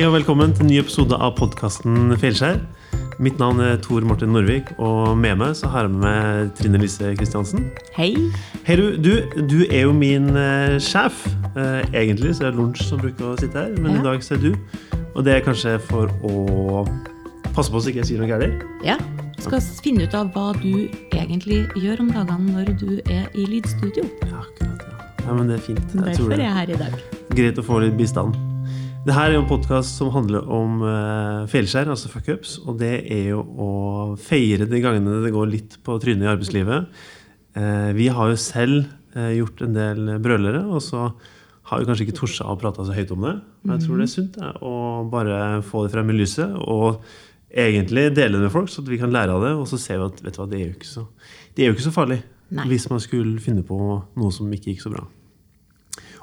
Hei og velkommen til en ny episode av podkasten Feilskjær. Mitt navn er Tor Martin Norvik, og med meg så har jeg med meg Trine Lise Kristiansen. Hei. Hei, du. Du, du er jo min eh, sjef. Eh, egentlig så er det Lunsj som bruker å sitte her, men Ja. i dag så er du. Og det er kanskje for å passe på så ikke jeg sier noe galt. Ja. Skal finne ut av hva du egentlig gjør om dagene når du er i lydstudio. Ja, akkurat. Ja. ja, men det er fint. Jeg tror Derfor det er jeg her i dag. greit å få litt bistand. Det her er jo en podkast som handler om uh, feilskjær, altså fuckups. Og det er jo å feire de gangene det går litt på trynet i arbeidslivet. Uh, vi har jo selv uh, gjort en del brølere, og så har vi kanskje ikke torsa å prate så høyt om det. Men jeg tror det er sunt det, å bare få det frem i lyset. Og egentlig dele det med folk, så at vi kan lære av det. Og så ser vi at vet du hva, det er jo ikke så, det er jo ikke så farlig Nei. hvis man skulle finne på noe som ikke gikk så bra.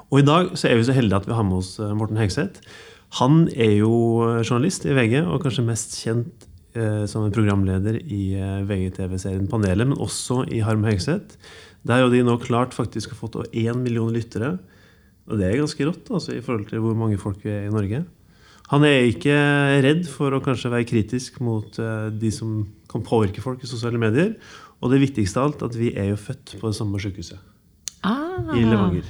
Og i dag så er vi så heldige at vi har med oss eh, Morten Hegseth. Han er jo eh, journalist i VG, og kanskje mest kjent eh, som en programleder i eh, VGTV-serien Panelet, men også i Harm Hegseth. Der har de nå klart faktisk å få til én million lyttere. Og det er ganske rått altså, i forhold til hvor mange folk vi er i Norge. Han er ikke redd for å kanskje være kritisk mot eh, de som kan påvirke folk i sosiale medier. Og det viktigste av alt, at vi er jo født på det samme sykehuset Ah, i Levanger.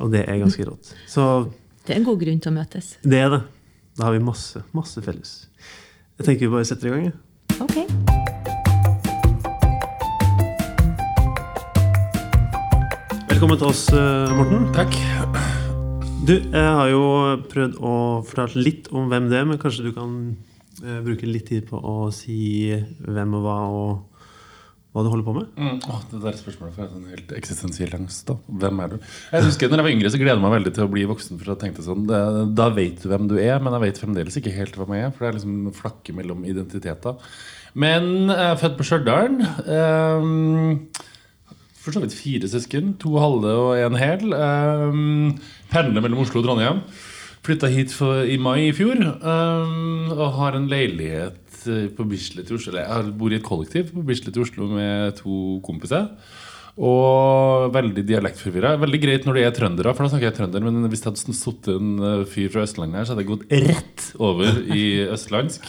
Og det er ganske rått. Så det er en god grunn til å møtes. det er det. Da har vi masse, masse felles. Jeg tenker vi bare setter i gang. jeg. Ok. Velkommen til oss, eh, Morten. Takk. Du, jeg har jo prøvd å fortelle litt om hvem det er, men kanskje du kan eh, bruke litt tid på å si hvem og hva og hva du holder på med? Mm. Oh, det der spørsmålet får sånn helt eksistensiell angst. Hvem er du? Jeg husker når jeg var yngre, så gleder jeg meg veldig til å bli voksen. For jeg tenkte sånn, det, Da vet du hvem du er, men jeg vet fremdeles ikke helt hvem jeg er. For det er liksom flakke mellom identiteter. Men jeg er født på Stjørdal. Um, for så vidt fire søsken. To halve og en hel. Um, pendler mellom Oslo og Trondheim. Flytta hit for, i mai i fjor. Um, og har en leilighet eh, på Bislett i Oslo. Eller jeg bor i et kollektiv på Bislett i Oslo med to kompiser. Og veldig dialektforvirra. Veldig greit når det er trøndere, for da snakker jeg trønder. Men hvis det hadde sittet en eh, fyr fra Østlandet her, så hadde jeg gått rett over i østlandsk.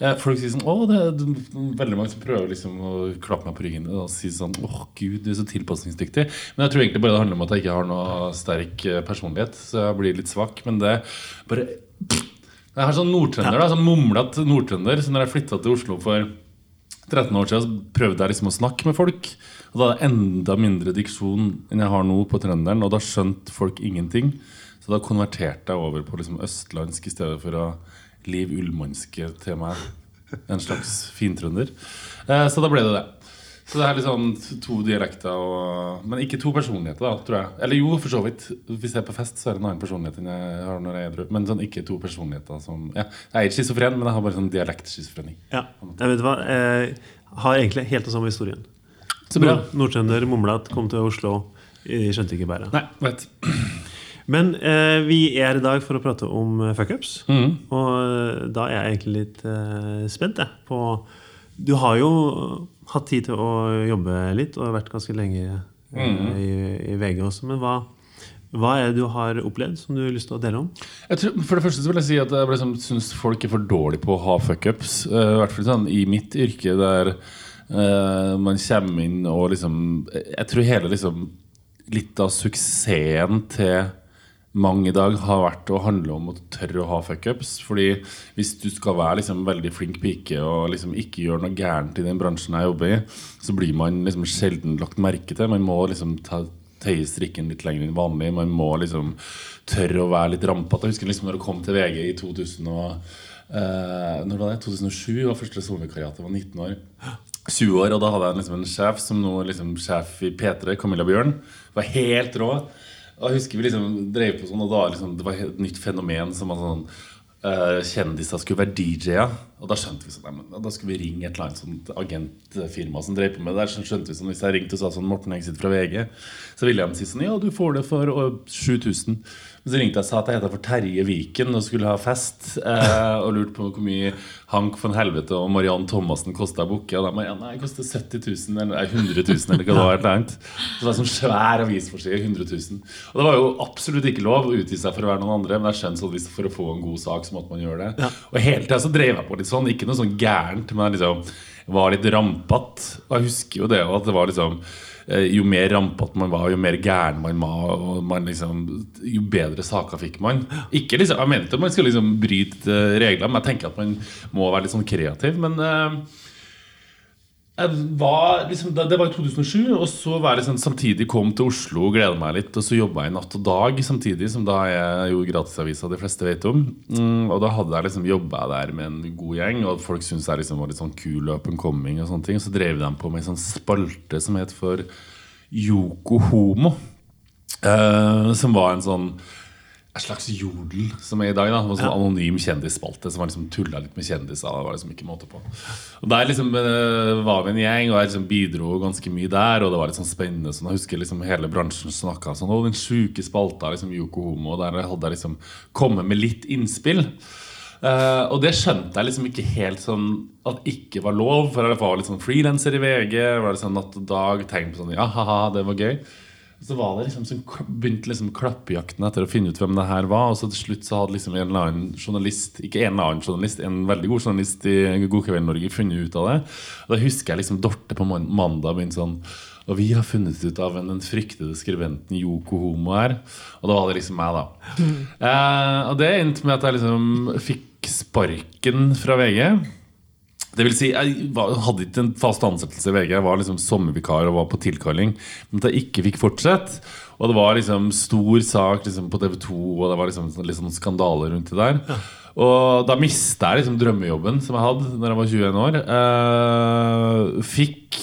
Ja, folk sier sånn Å, det er veldig mange som prøver liksom å klappe meg på ryggen og si sånn Åh, gud, du er så tilpasningsdyktig. Men jeg tror egentlig bare det handler om at jeg ikke har noe sterk eh, personlighet. Så jeg blir litt svak. Men det bare Jeg har sånn nordtrønder, da. Sånn mumlete nordtrønder. Så når jeg flytta til Oslo for 13 år siden, så prøvde jeg liksom å snakke med folk. Og da hadde jeg enda mindre diksjon enn jeg har nå på trønderen. Og da skjønte folk ingenting. Så da konverterte jeg over på liksom østlandsk i stedet for å Liv Ullmannske til meg. En slags fintrønder. Eh, så da ble det det. Så det er liksom to dialekter, og, men ikke to personligheter, da, tror jeg. Eller jo, for så vidt. Hvis jeg er på fest, så er det en annen personlighet enn jeg har når jeg er edru. Men sånn ikke to personligheter som ja, Jeg er ikke schizofren, men jeg har bare sånn dialektschizofreni. Ja, jeg vet hva, jeg har egentlig helt den samme historien. Så bra. Nord- Nordtrønder mumlet, kom til Oslo. De skjønte ikke bæret. Nei, vet. Men eh, vi er i dag for å prate om eh, fuckups. Mm. Og eh, da er jeg egentlig litt eh, spent jeg, på Du har jo hatt tid til å jobbe litt og vært ganske lenge eh, Mhm. i, i VG også. Men hva, hva er det du har opplevd som du har lyst til å dele om? Tror, for det første så vil jeg si at jeg liksom syns folk er for dårlige på å ha fuckups. Uh, I hvert fall sånn i mitt yrke, der uh, man kommer inn og liksom Jeg tror hele liksom litt av suksessen til mange i dag har vært å handle om å tørre å ha fuckups. Fordi hvis du skal være liksom veldig flink pike og liksom ikke gjøre noe gærent i den bransjen jeg jobber i, så blir man liksom sjelden lagt merke til. Man må liksom ta tøye strikken litt lenger enn vanlig. Man må liksom tørre å være litt rampete. Jeg husker liksom når jeg kom til VG i 2000 og, eh, når var det? 2007 var første sommervikariat. Jeg var 19 år. 20 år, og da hadde jeg liksom en sjef som nå liksom sjef i P3, Camilla Bjørn. Var helt rå. Jeg husker vi liksom drev på sånn, og da liksom, det var et nytt fenomen som var sånn eh, Kjendiser skulle være DJ-er. Og da skjønte vi sånn, nei, men da skulle vi ringe et eller annet sånt agentfirma som drev på med det der. Så skjønte vi sånn, Hvis jeg ringte og sa sånn Morten Hegseth fra VG, så ville de si sånn Ja, du får det for 7000. Men så ringte jeg og sa at jeg heter for Terje Viken og skulle ha fest. Eh, og lurte på hvor mye Hank von Helvete og Mariann Thomassen kosta å booke. Og de ja, nei, koster 70 000 eller nei, 100 000 eller hva det var. et eller annet. Så det var sånn svær avisforside. 100 000. Og det var jo absolutt ikke lov å utgi seg for å være noen andre, men jeg skjønner sånn hvis for å få en god sak, så måtte man gjøre det. Og hele tida så drev jeg på litt sånn. Ikke noe sånn gærent, men liksom var litt rampete. Jeg husker jo det at det var liksom eh, jo mer rampete man var, jo mer gæren man var, man liksom, jo bedre saker fikk man. Ikke liksom, Jeg ikke at man skal liksom bryte eh, regler, men jeg tenker at man må være litt sånn kreativ. Men jeg var liksom, det var i 2007, og så var jeg liksom, samtidig kom til Oslo og gleda meg litt. Og så jobba jeg natt og dag samtidig, som da er jo gratisavisa de fleste vet om. Mm, og da hadde jeg liksom jobba der med en god gjeng, og folk syntes jeg liksom var litt sånn kul og up and coming. Og sånne ting, så drev de på med en sånn spalte som het for Yoko Homo. eh, som var en sånn en slags jodel som er i dag. da en sånn Anonym kjendisspalte som var liksom tulla litt med kjendiser. Det var liksom ikke måte på Og Der liksom eh, var vi en gjeng, og jeg liksom bidro ganske mye der. Og det var litt sånn spennende sånn, Jeg husker liksom hele bransjen snakka sånn Å, den sjuke spalta, liksom Yoko Homo. Og der hadde jeg liksom kommet med litt innspill. Uh, og det skjønte jeg liksom ikke helt sånn at ikke var lov. For jeg var litt sånn frilanser i VG. Var litt sånn Natt og dag. Tegn på sånn Ja, ha-ha, det var gøy. Så var det liksom, så begynte liksom klappejakten etter å finne ut hvem det her var. Og så til slutt så hadde liksom en eller annen journalist Ikke en eller annen journalist, en veldig god journalist i God kveld Norge funnet ut av det. Og da husker jeg liksom Dorte på mandag begynte sånn Og vi har funnet ut av den fryktede skribenten Yoko Homo er. Og da var det liksom meg, da. Eh, og det endte med at jeg liksom fikk sparken fra VG. Det vil si, Jeg var, hadde ikke en fast ansettelse i VG. Jeg var liksom sommervikar og var på tilkalling. Men at jeg ikke fikk fortsette. Og det var liksom stor sak liksom på TV 2, og det var liksom liksom litt sånn skandale rundt det der. Og da mista jeg liksom drømmejobben som jeg hadde Når jeg var 21 år. Eh, fikk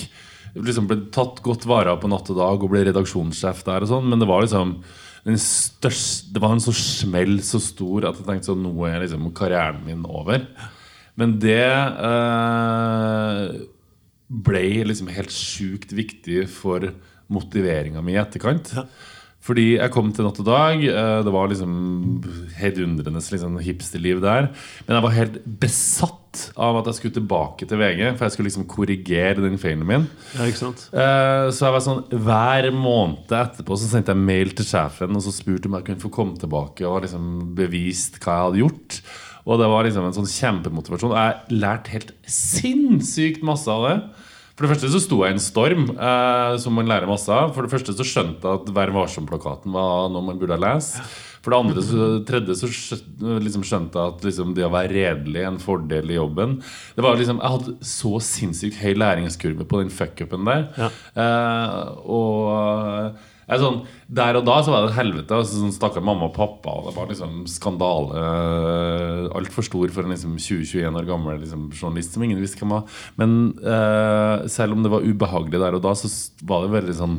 liksom ble tatt godt vare av på natt og dag og ble redaksjonssjef der og sånn, men det var liksom den største, Det var en så smell så stor at jeg tenkte sånn Nå er liksom karrieren min over. Men det eh, ble liksom helt sjukt viktig for motiveringa mi i etterkant. Fordi jeg kom til Natt og Dag. eh, Det var liksom heidundrende liksom, hipsterliv der. Men jeg var helt besatt av at jeg skulle tilbake til VG, for jeg skulle liksom korrigere den feilen min. Ja, ikke sant? Eh, Så jeg var sånn Hver måned etterpå så sendte jeg mail til sjefen og så spurte om jeg kunne få komme tilbake og liksom bevist hva jeg hadde gjort. Og det var liksom en sånn kjempemotivasjon. Jeg lærte helt sinnssykt masse av det. For det første så sto jeg i en storm, eh, som man lærer masse av. For det første så skjønte jeg at Vær varsom-plakaten var noe man burde lese. For det andre så, tredje så liksom skjønte jeg at liksom det å være redelig er en fordel i jobben. Det var liksom, Jeg hadde så sinnssykt høy læringskurve på den fuckupen der. Ja. Eh, og jeg sånn, Der og da så var det et helvete. Altså, sånn Stakkar mamma og pappa. Og det var liksom skandale uh, altfor stor for en liksom 20-21 år gammel liksom, journalist som ingen visste hvem var. Men eh, selv om det var ubehagelig der og da, så var det veldig sånn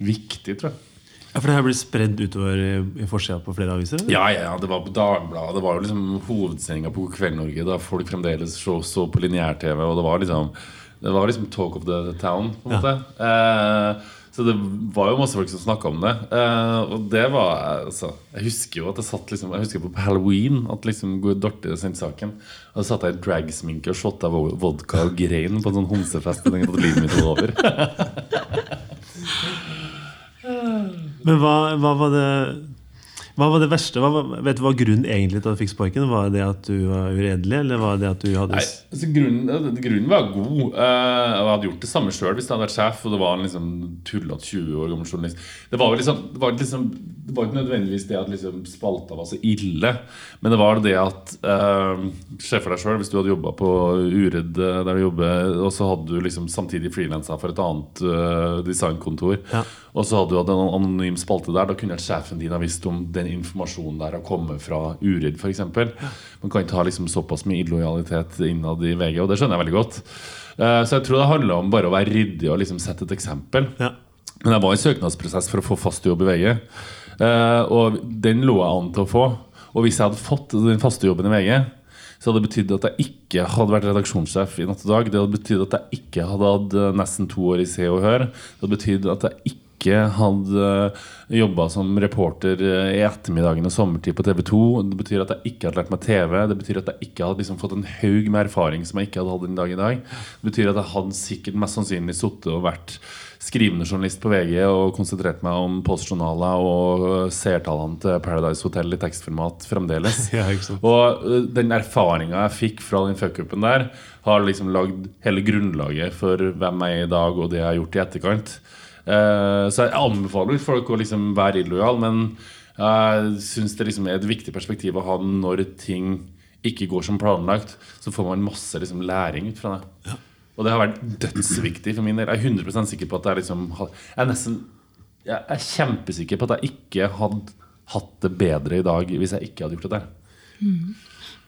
viktig, tror jeg. Ja, For det her blir spredd utover i, i forsida på flere aviser? eller? Ja, ja, ja, det var på Dagbladet. Det var jo liksom hovedsendinga på God kveld Norge da folk fremdeles så, så på lineær-TV. Og det var liksom Det var liksom talk of the town, på en Ja. måte. Eh, så det var jo masse folk som snakka om det. Eh, og det var altså, Jeg husker jo at jeg satt liksom Jeg husker på halloween at liksom Dorte sendte saken. Og så satt jeg i dragsminke og shotta vo- vodka og grein på en sånn homsefest. Og tenkte at livet mitt var over. Men hva, hva var det hva var det verste? Hva, vet du hva grunnen egentlig til at du fikk sparken? Var det at du var uredelig, eller var det at du hadde Nei, altså grunnen, grunnen var god. Eh, jeg hadde gjort det samme sjøl hvis jeg hadde vært sjef. Og det var en liksom tullete 20 år gammel journalist. Det var, liksom, det, var liksom, det var ikke nødvendigvis det at liksom spalta var så ille. Men det var det at uh, Se for deg sjøl hvis du hadde jobba på Uredd, eh, der du jobber, og så hadde du liksom samtidig frilansa for et annet uh, designkontor. Ja. Og så hadde du hatt en anonym spalte der. Da kunne sjefen din ha visst om den informasjonen der har kommet fra Uredd, f.eks. Man kan ikke ha liksom såpass mye illojalitet innad i VG, og det skjønner jeg veldig godt. Eh, Så jeg tror det handler om bare å være ryddig og liksom sette et eksempel. Ja. Men jeg var i søknadsprosess for å få fast jobb i VG, eh, og den lå jeg an til å få. Og hvis jeg hadde fått den faste jobben i VG, så hadde det betydd at jeg ikke hadde vært redaksjonssjef i Natt og Dag. Det hadde betydd at jeg ikke hadde hatt eh, nesten to år i Se og Hør. Det hadde betydd at jeg ikke hadde jobba som reporter eh, i ettermiddagen og sommertid på TV 2. Det betyr at jeg ikke hadde lært meg TV. Det betyr at jeg ikke hadde liksom fått en haug med erfaring som jeg ikke hadde hatt den dag i dag. Det betyr at jeg hadde sikkert mest sannsynlig sittet og vært skrivende journalist på VG og konsentrert meg om postjournaler og seertallene til Paradise Hotel i tekstformat fremdeles. Ja. Og den erfaringa jeg fikk fra den fuckupen der, har liksom lagd hele grunnlaget for hvem jeg er i dag, og det jeg har gjort i etterkant. Eh, så jeg anbefaler folk å liksom være illojal, men jeg syns det liksom er et viktig perspektiv å ha når ting ikke går som planlagt. Så får man masse liksom læring ut fra det. Og det har vært dødsviktig for min del. Jeg er 100 sikker på at jeg liksom Jeg er nesten Jeg er kjempesikker på at jeg ikke hadde hatt det bedre i dag hvis jeg ikke hadde gjort det der.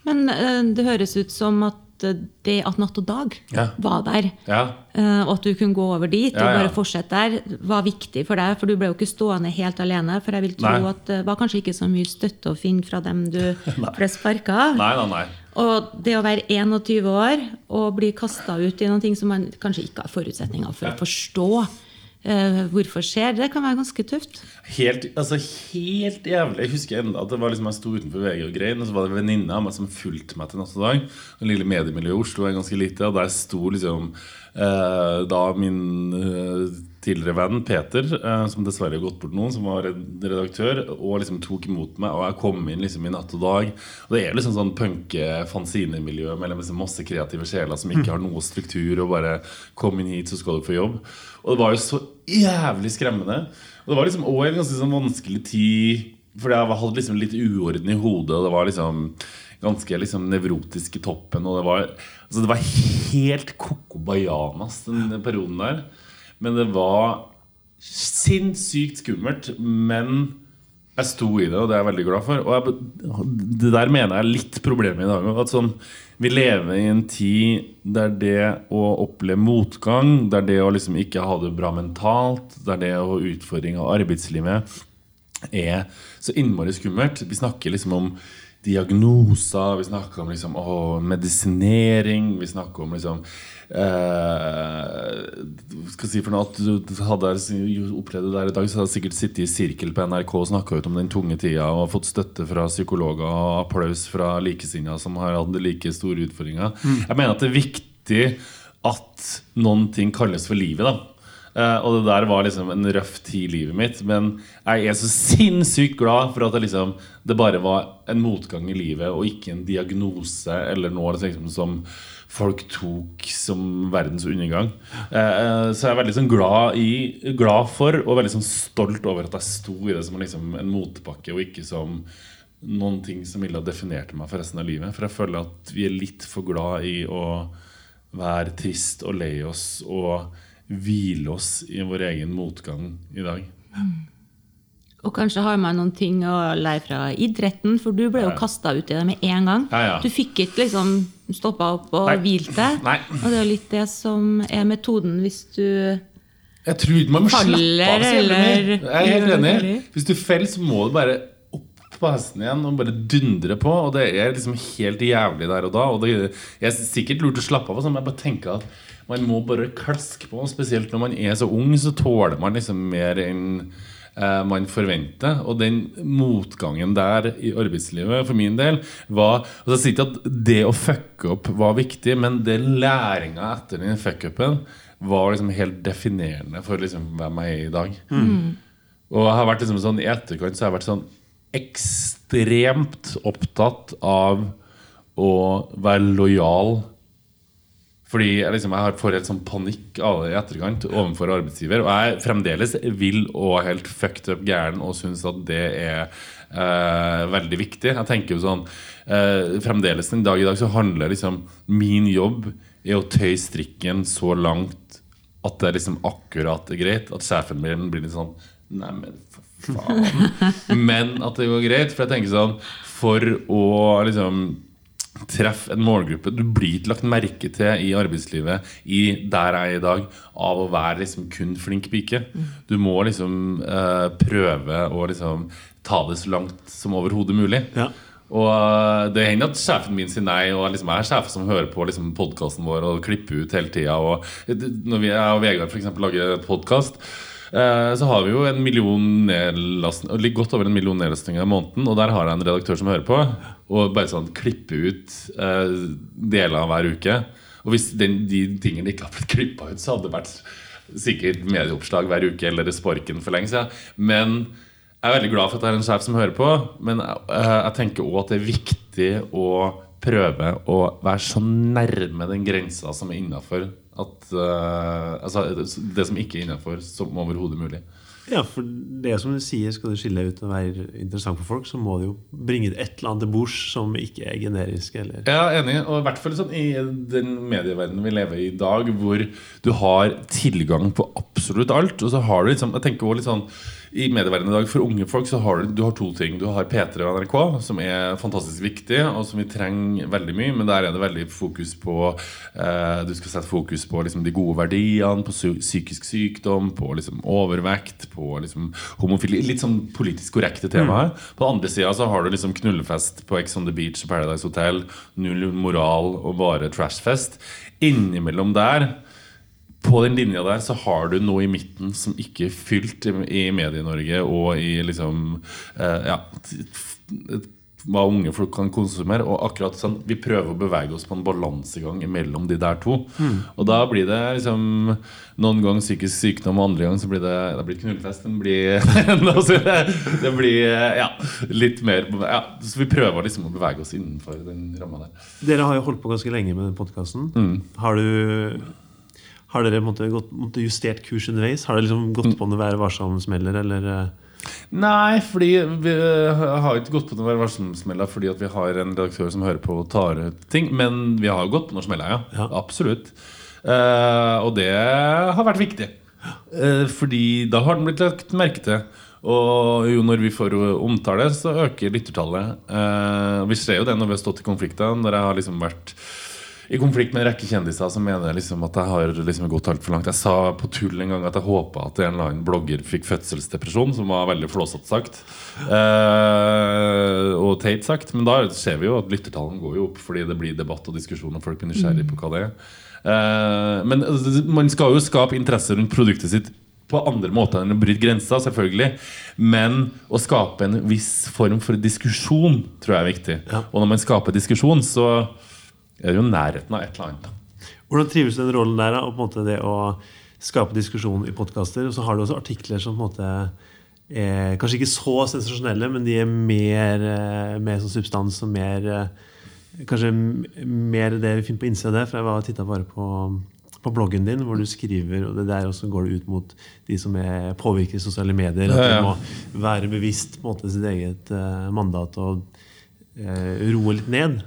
Men eh, det høres ut som at eh, det at Natt og Dag Ja. var der, Ja, eh, og at du kunne gå over dit Ja, og bare fortsette der, var viktig for deg. For du ble jo ikke stående helt alene. For jeg vil tro Nei. at det var kanskje ikke så mye støtte å finne fra dem du ble sparka av. Nei, nei, nei. Og det å være 21 år og bli kasta ut i noe som man kanskje ikke har forutsetninger for å forstå eh, hvorfor skjer, det kan være ganske tøft. Helt, altså helt jævlig. Jeg husker enda at det var liksom jeg sto utenfor VG og grein, og så var det en venninne av meg som fulgte meg til og Dag. Det lille mediemiljøet i Oslo er ganske lite, og der sto liksom da min eh, tidligere venn Peter, eh, som dessverre har gått bort noen, som var redaktør, og liksom tok imot meg, og jeg kom inn liksom i Natt og Dag. Og det er liksom sånn punke-fanzinemiljø mellom liksom masse kreative sjeler som ikke har noe struktur, og bare kom inn hit, så skal du få jobb. Og det var jo så jævlig skremmende. Og det var liksom også en ganske sånn vanskelig tid, fordi jeg hadde liksom litt uorden i hodet, og det var liksom ganske liksom nevrotisk i toppen, og det var, altså det var helt koko bayanas den perioden der. Men det var sinnssykt skummelt, men jeg sto i det, og det er jeg veldig glad for. Og jeg, det der mener jeg er litt problemet i dag. At sånn, vi lever i en tid der det å oppleve motgang, der det å liksom ikke ha det bra mentalt, der det å ha utfordring av arbeidslivet er så innmari skummelt. Vi snakker liksom om diagnoser, vi snakker om liksom, å, medisinering, vi snakker om liksom eh, skal si for noe at du hadde opplevd det der i dag, så hadde jeg sikkert sittet i sirkel på NRK og snakka ut om den tunge tida og fått støtte fra psykologer og applaus fra likesinnede som har hatt like store utfordringer. Jeg mener at det er viktig at noen ting kalles for livet. da Eh, og det der var liksom en røff tid i livet mitt. Men jeg er så sinnssykt glad for at det liksom Det bare var en motgang i livet, og ikke en diagnose eller noe liksom, som folk tok som verdens undergang. Uh, så jeg er veldig sånn glad, i, glad for og veldig sånn stolt over at jeg sto i det som liksom en motpakke og ikke som noen ting som ville ha definert meg for resten av livet. For jeg føler at vi er litt for glad i å være trist og lei oss og hvile oss i vår egen motgang i dag. Og kanskje har man noen ting å lære fra idretten, for du ble jo kasta ut i det med en gang. Ja, ja. Du fikk ikke liksom stoppa opp og Nei. hvilt deg. Nei. Og det er jo litt det som er metoden hvis du Jeg tror ikke man må slappe av så jævlig eller. Jeg er helt enig. Hvis du faller, så må du bare opp på hesten igjen og bare dundre på. Og det er liksom helt jævlig der og da. Og det er sikkert lurt å slappe av, sånn, men jeg bare tenker at man må bare klaske på. Spesielt når man er så ung, så tåler man liksom mer enn eh, man forventer. Og den motgangen der i arbeidslivet, for min del, var altså Jeg sier ikke at det å fucke opp var viktig, men det læringa etter den fuckupen var liksom helt definerende for liksom hvem jeg er i dag. Og jeg har vært liksom sånn i etterkant så har jeg vært sånn ekstremt opptatt av å være lojal. Fordi jeg, liksom, jeg har får helt sånn panikk av det i etterkant overfor arbeidsgiver. Og jeg er fremdeles vill og helt fucked up gæren og syns at det er eh, veldig viktig. Jeg tenker jo sånn eh, Fremdeles den dag i dag så handler liksom min jobb er å tøye strikken så langt at det er liksom akkurat er greit. At sjefen min blir litt sånn Neimen, for faen. Men at det går greit. For jeg tenker sånn For å liksom treffe en målgruppe Du blir lagt merke til i arbeidslivet I der jeg er i dag av å være liksom kun flink pike. Du må liksom eh, prøve å liksom ta det så langt som overhodet mulig. Ja. Og eh, det hender at sjefen min sier nei, og liksom jeg er sjef som hører på liksom, podkasten vår og klipper ut hele tida. Når vi, jeg og Vegard for eksempel, lager podkast, eh, så har vi jo en million godt over en million nedlastninger i måneden. Og der har jeg en redaktør som hører på, og bare sånn klippe ut uh, deler av hver uke. Og hvis den, de tingene ikke har blitt klippa ut, så hadde det vært sikkert medieoppslag hver uke eller sparken for lenge siden. Men jeg er veldig glad for at det er en sjef som hører på, men jeg, jeg tenker òg at det er viktig å prøve å være så nærme den grensa som er innafor uh, altså, det som ikke er innafor, som overhodet mulig. Ja, for det som du sier, skal du skille ut og være interessant for folk, så må du jo bringe et eller annet til bords som ikke er generisk. Eller? Ja, enig. Og i hvert fall sånn i den medieverdenen vi lever i i dag, hvor du har tilgang på absolutt alt. Og så har du liksom Jeg tenker også litt sånn i medieverdenen i dag for unge folk så har du, du har to ting. Du har P3 og NRK, som er fantastisk viktig, og som vi trenger veldig mye. Men der er det veldig fokus på eh, Du skal sette fokus på liksom, de gode verdiene, på psykisk sykdom, på liksom, overvekt, på liksom, homofili. Litt sånn politisk korrekte temaer. Mm. På den andre sida så har du liksom knullefest på Ex on the Beach og Paradise Hotel. Null moral og bare trashfest. Innimellom der på den linja der så har du noe i midten som ikke er fylt i Medie-Norge og i liksom eh, Ja hva unge folk kan konsumere. Og akkurat sånn, Vi prøver å bevege oss på en balansegang mellom de der to. Mm. Og da blir det liksom noen ganger psykisk sykdom, og andre ganger så blir det, det blir knullfest. Det blir, det blir ja, litt mer ja, Så vi prøver liksom å bevege oss innenfor den ramma der. Dere har jo holdt på ganske lenge med podkasten. Mm. Har du har dere måtte, gått, måtte justert kurs underveis? Har dere liksom gått på noe Være varsom-smeller, eller? Eh? Nei, fordi vi har ikke gått på noe Være varsom-smeller fordi vi har en redaktør som hører på og tar ut ting. Men vi har gått på noen smeller, ja. ja. Absolutt. Uh, og det har vært viktig. Uh, fordi da har den blitt lagt merke til. Og jo når vi får omtale, så øker lyttertallet. Uh, vi ser jo det når vi har stått i konflikter. Når jeg har liksom vært i konflikt med en rekke kjendiser som mener liksom at jeg har liksom gått altfor langt. Jeg sa på tull en gang at jeg håpa at en eller annen blogger fikk fødselsdepresjon, som var veldig flåsete sagt. Eh, og teit sagt. Men da ser vi jo at lyttertallene går jo opp fordi det blir debatt og diskusjon, og folk blir nysgjerrige på hva det er. Eh, men altså, man skal jo skape interesse rundt produktet sitt på andre måter enn å bryte grenser, selvfølgelig. Men å skape en viss form for diskusjon tror jeg er viktig. Ja. Og når man skaper diskusjon, så er jo nærheten av et eller annet. Hvordan trives du den rollen der? Og på en måte det å skape diskusjon i podkaster. Og så har du også artikler som på en måte er kanskje ikke så sensasjonelle, men de er mer, eh, mer sånn substans og mer eh, Kanskje mer det vi finner på innsida der. For jeg var titta bare på, på bloggen din, hvor du skriver, og det der også går det ut mot de som er påvirker i sosiale medier. At de må være bevisst på en måte sitt eget uh, mandat og uh, roe litt ned.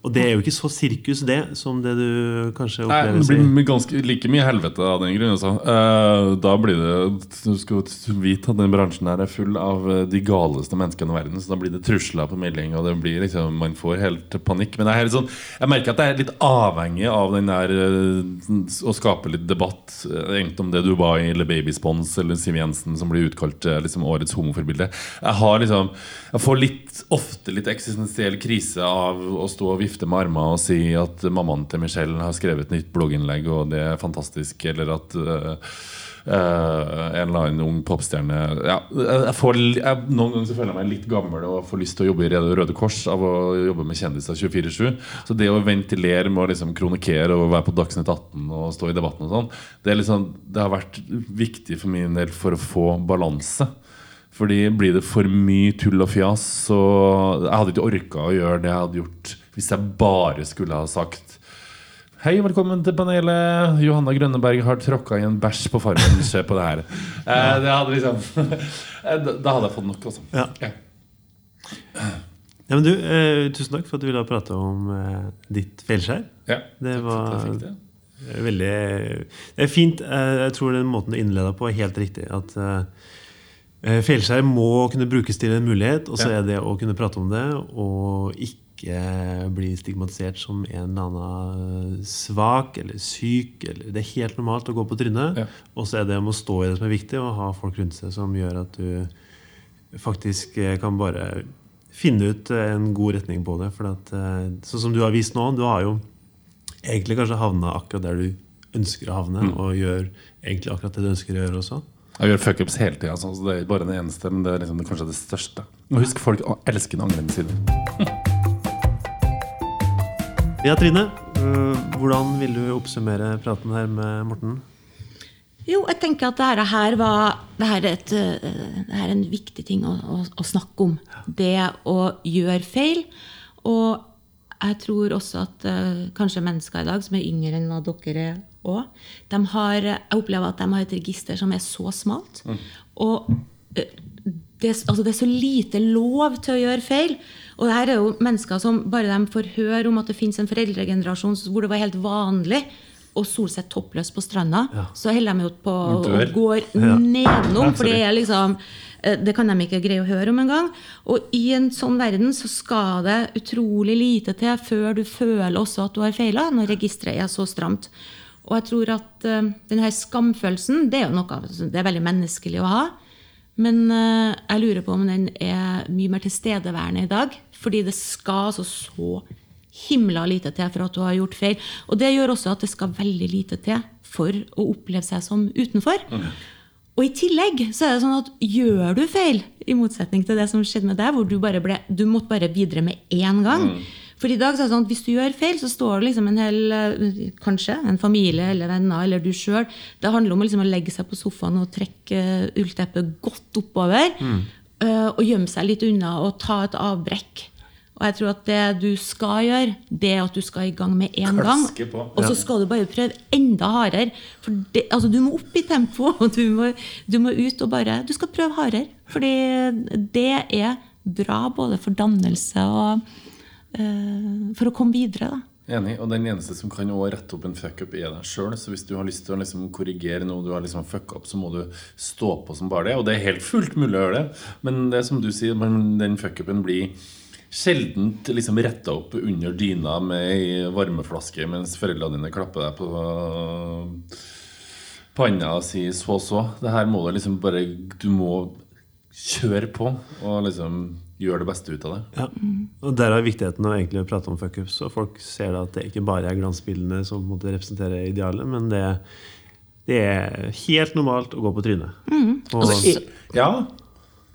Og det er jo ikke så sirkus, det, som det du kanskje opplever? Nei, det blir ganske, like mye helvete av den grunn. Altså. Uh, da blir det Du skal vite at den bransjen her er full av eh, de galeste menneskene i verden. Så da blir det trusler på melding, og det blir liksom, man får helt panikk. Men jeg, sånn, jeg merker at jeg er litt avhengig av den der uh, å skape litt debatt. Egentlig om det Dubai eller Babyspons eller Siv Jensen som blir utkalt liksom, årets homoforbilde. Jeg har liksom Jeg får litt, ofte litt eksistensiell krise av å stå og vifte med armene og si at mammaen til Michelle har skrevet et nytt blogginnlegg, og det er fantastisk, eller at uh, Uh, en eller annen ung popstjerne ja, jeg får, jeg, Noen ganger så føler jeg meg litt gammel og får lyst til å jobbe i Røde Kors av å jobbe med kjendiser 24-7. Så det å ventilere med å liksom kronikere og være på Dagsnytt 18 og stå i debatten og sånn, det, liksom, det har vært viktig for min del for å få balanse. Fordi blir det for mye tull og fjas, så Jeg hadde ikke orka å gjøre det jeg hadde gjort hvis jeg bare skulle ha sagt Hei, velkommen til panelet. Johanna Grønneberg har tråkka i en bæsj på Farmen. Se på det her. Eh, det hadde liksom eh, Da hadde jeg fått nok, altså. Ja. Ja. ja men du, eh, tusen takk for at du ville prate om eh, ditt feilskjær. Ja, det var det. veldig Det er fint. Eh, jeg tror den måten du innleda på, er helt riktig. At eh, må kunne brukes til en mulighet, og så er det å kunne prate om det og ikke bli stigmatisert som en eller annen svak eller syk. Eller, det er helt normalt å gå på trynet. Ja. Og så er det om å stå i det som er viktig, og ha folk rundt seg som gjør at du faktisk kan bare finne ut eh, en god retning på det. For at, eh, sånn som du har vist nå, du har jo egentlig kanskje havna akkurat der du ønsker å havne, og gjør egentlig akkurat det du ønsker å gjøre også. Jeg gjør fuckups hele tida. Altså, så det er bare den eneste, men det er liksom det, kanskje det største. Og husk, folk elsker den angrende siden. Ja, Trine. øh, Hvordan vil du oppsummere praten her med Morten? Jo, jeg tenker at dette her var det her er, et, eh, det her er en viktig ting å, å, å snakke om. Det å gjøre feil. Og jeg tror også at eh, kanskje mennesker i dag som er yngre enn hva dere er òg, jeg opplever at de har et register som er så smalt. Og eh, det, altså det er så lite lov til å gjøre feil. Og det her er jo mennesker som bare de får høre om at det finnes en foreldregenerasjon hvor det var helt vanlig å sole seg toppløs på stranda, så holder de jo på og går ja. nedenom. For det er liksom eh, det kan de ikke greie å høre om engang. Og i en sånn verden så skal det utrolig lite til før du føler også at du har feila, når registeret er så stramt. Og jeg tror at uh, denne skamfølelsen det er jo noe det er veldig menneskelig å ha. Men uh, jeg lurer på om den er mye mer tilstedeværende i dag. Fordi det skal altså så himla lite til for at du har gjort feil. Og det gjør også at det skal veldig lite til for å oppleve seg som utenfor. Og i tillegg så er det sånn at gjør du feil, i motsetning til det som skjedde med deg, hvor du, bare ble, du måtte bare videre med én gang For i dag så er det sånn at hvis du gjør feil, så står det liksom en hel eh, Kanskje en familie eller venner eller du sjøl. Det handler om liksom å legge seg på sofaen og trekke eh, ullteppet godt oppover. Mm. og gjemme seg litt unna og ta et avbrekk. Og jeg tror at det du skal gjøre, det er at du skal i gang med én gang. Og så skal du bare prøve enda hardere. For det, altså, du må opp i tempo. og Du må, du må ut og bare Du skal prøve hardere. Fordi det er bra både for dannelse og eh, for å komme videre. da. Enig. Og den eneste som kan rette opp en fuckup, er deg sjøl. Så hvis du har lyst til å liksom korrigere noe du har liksom fucka opp, så må du stå på som bare det. Og det er helt fullt mulig å gjøre det. Men det er som du sier, den fuckupen blir sjelden liksom retta opp under dyna med ei varmeflaske mens foreldrene dine klapper deg på panna og sier så så. Det her må du liksom bare Du må kjøre på og liksom gjøre det beste ut av det. Ja. Og er viktigheten av egentlig å prate om fuckups. Og folk ser da at det ikke bare er glansbildene som måtte representere idealet, men det, det er helt normalt å gå på trynet. Og, Ja.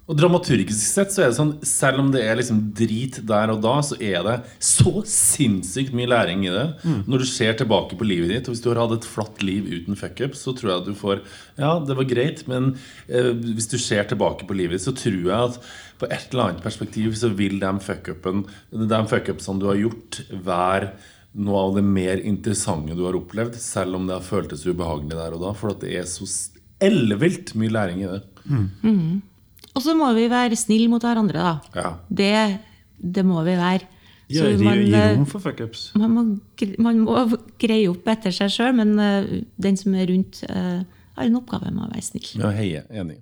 Og dramaturgisk sett så er det sånn selv om det er liksom drit der og da, så er det så sinnssykt mye læring i det. Når du ser tilbake på livet ditt, og hvis du har hatt et flatt liv uten fuckup, så tror jeg at du får Ja, det var greit, men eh, hvis du ser tilbake på livet ditt, så tror jeg at på et eller annet perspektiv så vil de fuckupen De fuckupsene du har gjort, være noe av det mer interessante du har opplevd, selv om det har føltes ubehagelig der og da, for at det er så ellevilt mye læring i det. Og så må vi være snille mot hverandre, da. Ja. Det, det må vi være. Ja, Så gi, man, gi eh, rom for fuckups. man, må, man må greie opp etter seg sjøl, men uh, den som er rundt, uh, har en oppgave med å være snill. Ja, heie. Enig.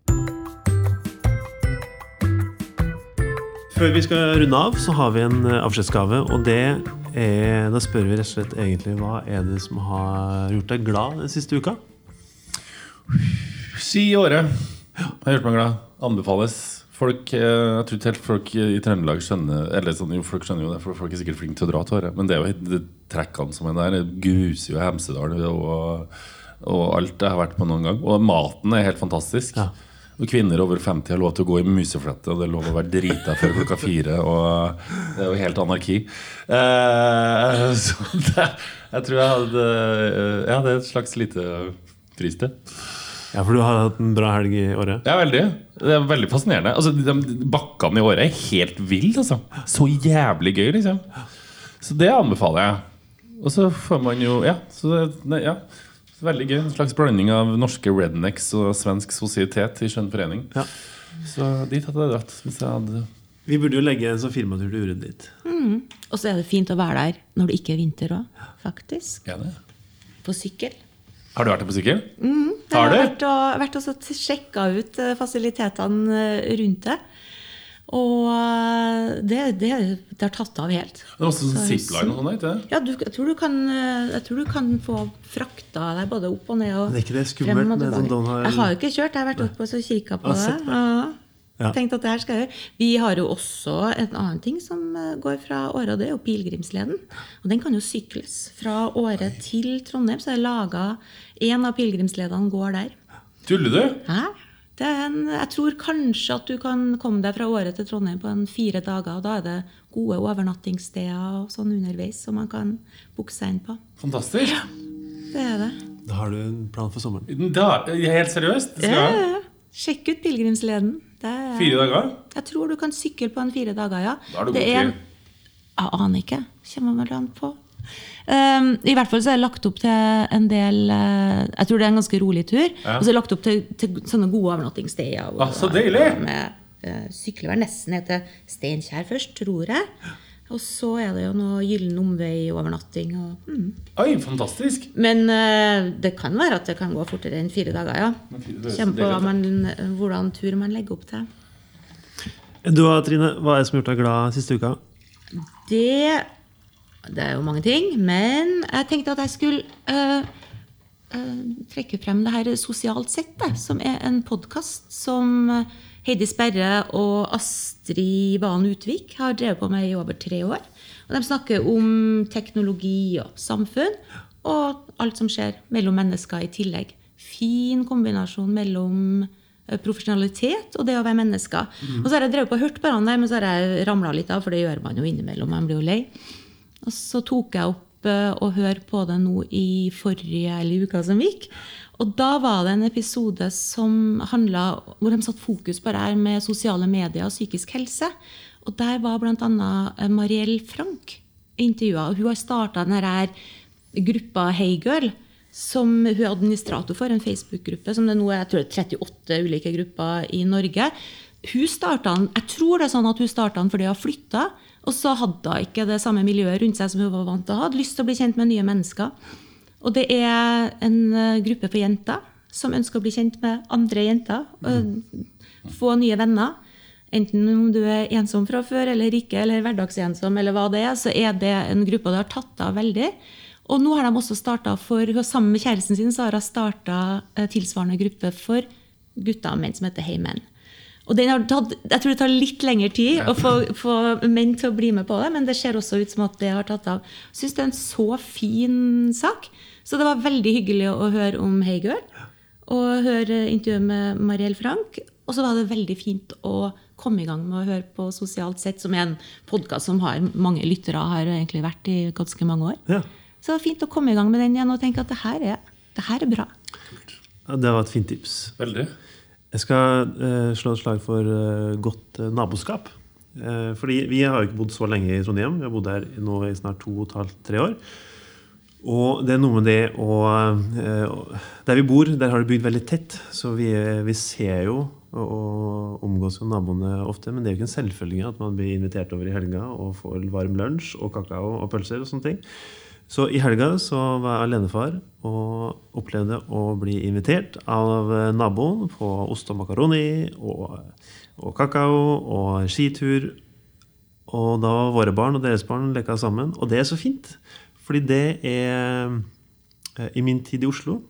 Før vi skal runde av, så har vi en eh, avskjedsgave. Og det er Da spør vi rett og slett egentlig hva er det som har gjort deg glad den siste uka? Ski i året har gjort meg glad. Anbefales. Folk, eh, jeg tror ikke helt folk i Trøndelag skjønner Eller sånn, jo, folk skjønner jo det, for folk er sikkert flinke til å dra til året. Men det er jo det trekkene som er der. det Gruser jo Hemsedal og, og alt jeg har vært på noen gang. Og maten er helt fantastisk. Ja. Og kvinner over 50 har lov til å gå i museflette, og det er lov å være drita før klokka fire. Og det er jo helt anarki. Eh, så det, jeg tror jeg hadde Ja, det er et slags lite fristed. Ja, for du har hatt en bra helg i året? Ja, veldig. Det er veldig fascinerende. Altså, de, de bakkene i året er helt ville. Altså. Så jævlig gøy, liksom. Så det anbefaler jeg. Og så får man jo Ja. Så det, ja. Veldig gøy. En slags blanding av norske rednecks og svensk sosietet i skjønn forening. Ja. Så dit hadde jeg dratt. Hvis jeg hadde Vi burde jo legge en sånn firmatur til Urund dit. Og så er det fint å være der når det ikke er vinter òg, faktisk. ja, det. På sykkel. Har du vært der på sykkel? Jeg Har har du? vært og, vært og sjekka ut eh, fasilitetene eh, rundt det. Og eh, det, det, det har tatt av helt. Det er også sånn Så- zipline og sånn, ikke det? Ja, du, jeg, tror du kan, eh, jeg tror du kan få frakta deg både opp og ned. Og Men er ikke det skummelt frem og tilbake. sånn downhill? Jeg har jo ikke kjørt, jeg har vært oppe og så kikka på det. Ja. Ja. Tenkte at det her skal jeg gjøre. Vi har jo også en annen ting som eh, går fra Åre, og det er jo pilegrimsleden. Og den kan jo sykles. Fra Åre til Trondheim så er det laga En av pilegrimsledene går der. Tuller du? Hæ? Det er en, jeg tror kanskje at du kan komme deg fra Åre til Trondheim på en fire dager. og Da er det gode overnattingssteder og sånn underveis som man kan booke seg inn på. Fantastisk. Det er det. Da har du en plan for sommeren. Da, helt seriøst? Det skal Ja, ja, ja. Sjekk ut pilegrimsleden. Fire dager? Jeg tror du kan sykle på en fire dager, ja. Da er det det god er tid. jeg aner ikke. Kommer vel an på. Um, I hvert fall så er det lagt opp til en del uh, Jeg tror det er en ganske rolig tur. Ja. Og så er det lagt opp til, til sånne gode overnattingssteder. Ah, så deilig! Med, uh, sykler nesten ned til Steinkjer først, tror jeg. Og så er det jo noe gyllen omvei-overnatting. Mm. Oi, fantastisk. Men uh, det kan være at det kan gå fortere enn fire dager, ja. Kommer på man, hvordan tur man legger opp til. Du og Trine, hva er det som har gjort deg glad siste uka? Det Det er jo mange ting, men jeg tenkte at jeg skulle uh, uh, trekke frem det her Sosialt sett, det, som er en podkast som Heidi Sperre og Astrid Valen Utvik har drevet på med i over tre år. Og De snakker om teknologi og samfunn, og alt som skjer mellom mennesker i tillegg. Fin kombinasjon mellom eh, profesjonalitet og det å være mennesker. Og så har jeg drevet på og hørt på der, men så har jeg ramla litt av, for det gjør man jo innimellom. Man blir jo lei. Og så tok jeg opp eh, og hørte på det nå i forrige eller uka som gikk. Og da var det en episode som handlet, hvor de satte fokus på det her med sosiale medier og psykisk helse. Og der var bl.a. Mariell Frank intervjua. Hun har starta denne gruppa Hey Girl som hun er administrator for, en Facebook-gruppe som det nå er jeg tror er 38 ulike grupper i Norge. Hun starta, Jeg tror det er sånn at hun starta den fordi hun har flytta, og så hadde hun ikke det samme miljøet rundt seg som hun var vant til å ha. Hadde lyst til å bli kjent med nye mennesker. Og det er en eh, gruppe for jenter som ønsker å bli kjent med andre jenter. og Få nye venner. Enten om du er ensom fra før eller ikke, eller hverdagsensom, eller hva det er, så er det en gruppe det har tatt av veldig. Og nå har de også starta for Sammen med kjæresten sin så har hun starta tilsvarende gruppe for gutter og menn som heter Hey Men. Og den har tatt, jeg tror det tar litt lengre tid å få, få menn til å bli med på det, men det ser også ut som at det har tatt av. Jeg syns det er en så fin sak. Så det var veldig hyggelig å høre om Hey Girl, og høre intervjuet med Mariell Frank. Og så var det veldig fint å komme i gang med å høre på Sosialt sett, som er en podkast som har mange lyttere, har egentlig vært i ganske mange år. Ja. Så det var fint å komme i gang med den igjen og tenke at det her er, det her er bra. Ja, Det var et fint tips. Veldig. Jeg skal uh, slå et slag for uh, godt uh, naboskap. Fordi vi har jo ikke bodd så lenge i Trondheim. Vi har bodd her nå i snart to og et halvt, tre år. Og det er noe med det å Der vi bor, der har det bygd veldig tett. Så vi, vi ser jo og, og omgås jo naboene ofte. Men det er jo ikke en selvfølge at man blir invitert over i helga og får varm lunsj og kakao og pølser og sånne ting. Så i helga så var jeg alenefar og opplevde å bli invitert av naboen på ost og makaroni og, og kakao og skitur. Og da var våre barn og deres barn leka sammen. Og det er så fint. Fordi det er eh, I min tid i Oslo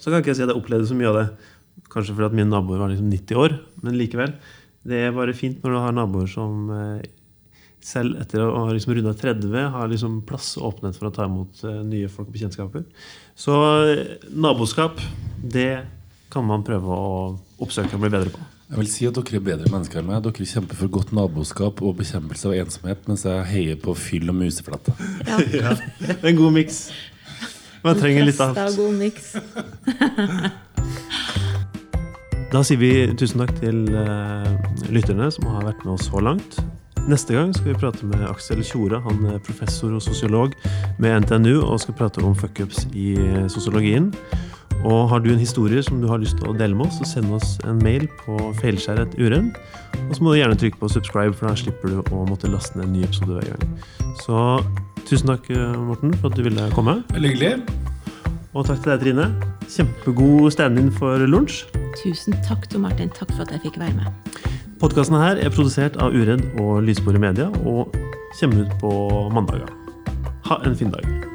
så kan ikke jeg si at jeg opplevde så mye av det. Kanskje fordi at mine naboer var liksom 90 år, men likevel. Det er bare fint når du har naboer som eh, selv etter å ha liksom runda 30 har liksom plass og åpenhet for å ta imot eh, nye folk og bekjentskaper. Så eh, naboskap, det kan man prøve å oppsøke og bli bedre på. Jeg vil si at dere er bedre mennesker enn meg. Dere kjemper for godt naboskap og bekjempelse av ensomhet, mens jeg heier på fyll og museflette. Ja. Ja, en god miks. Man trenger litt av alt. god miks. Da sier vi tusen takk til eh, lytterne som har vært med oss så langt. Neste gang skal vi prate med Aksel Tjora. Han er professor og sosiolog med NTNU og skal prate om fuckups i eh, sosiologien. Og har du en historie som du har lyst til å dele med oss, så send oss en mail på feilskjær.uredd. Og så må du gjerne trykke på subscribe, for da slipper du å måtte laste ned en ny episode hver gang. Så tusen takk, eh, Morten, for at du ville komme. Veldig hyggelig. Og takk til deg, Trine. Kjempegod stand-in for lunsj. Tusen takk, Tor Martin. Takk for at jeg fikk være med. Podkasten her er produsert av Uredd og Lysbord Media og kommer ut på mandager. Ha en fin dag.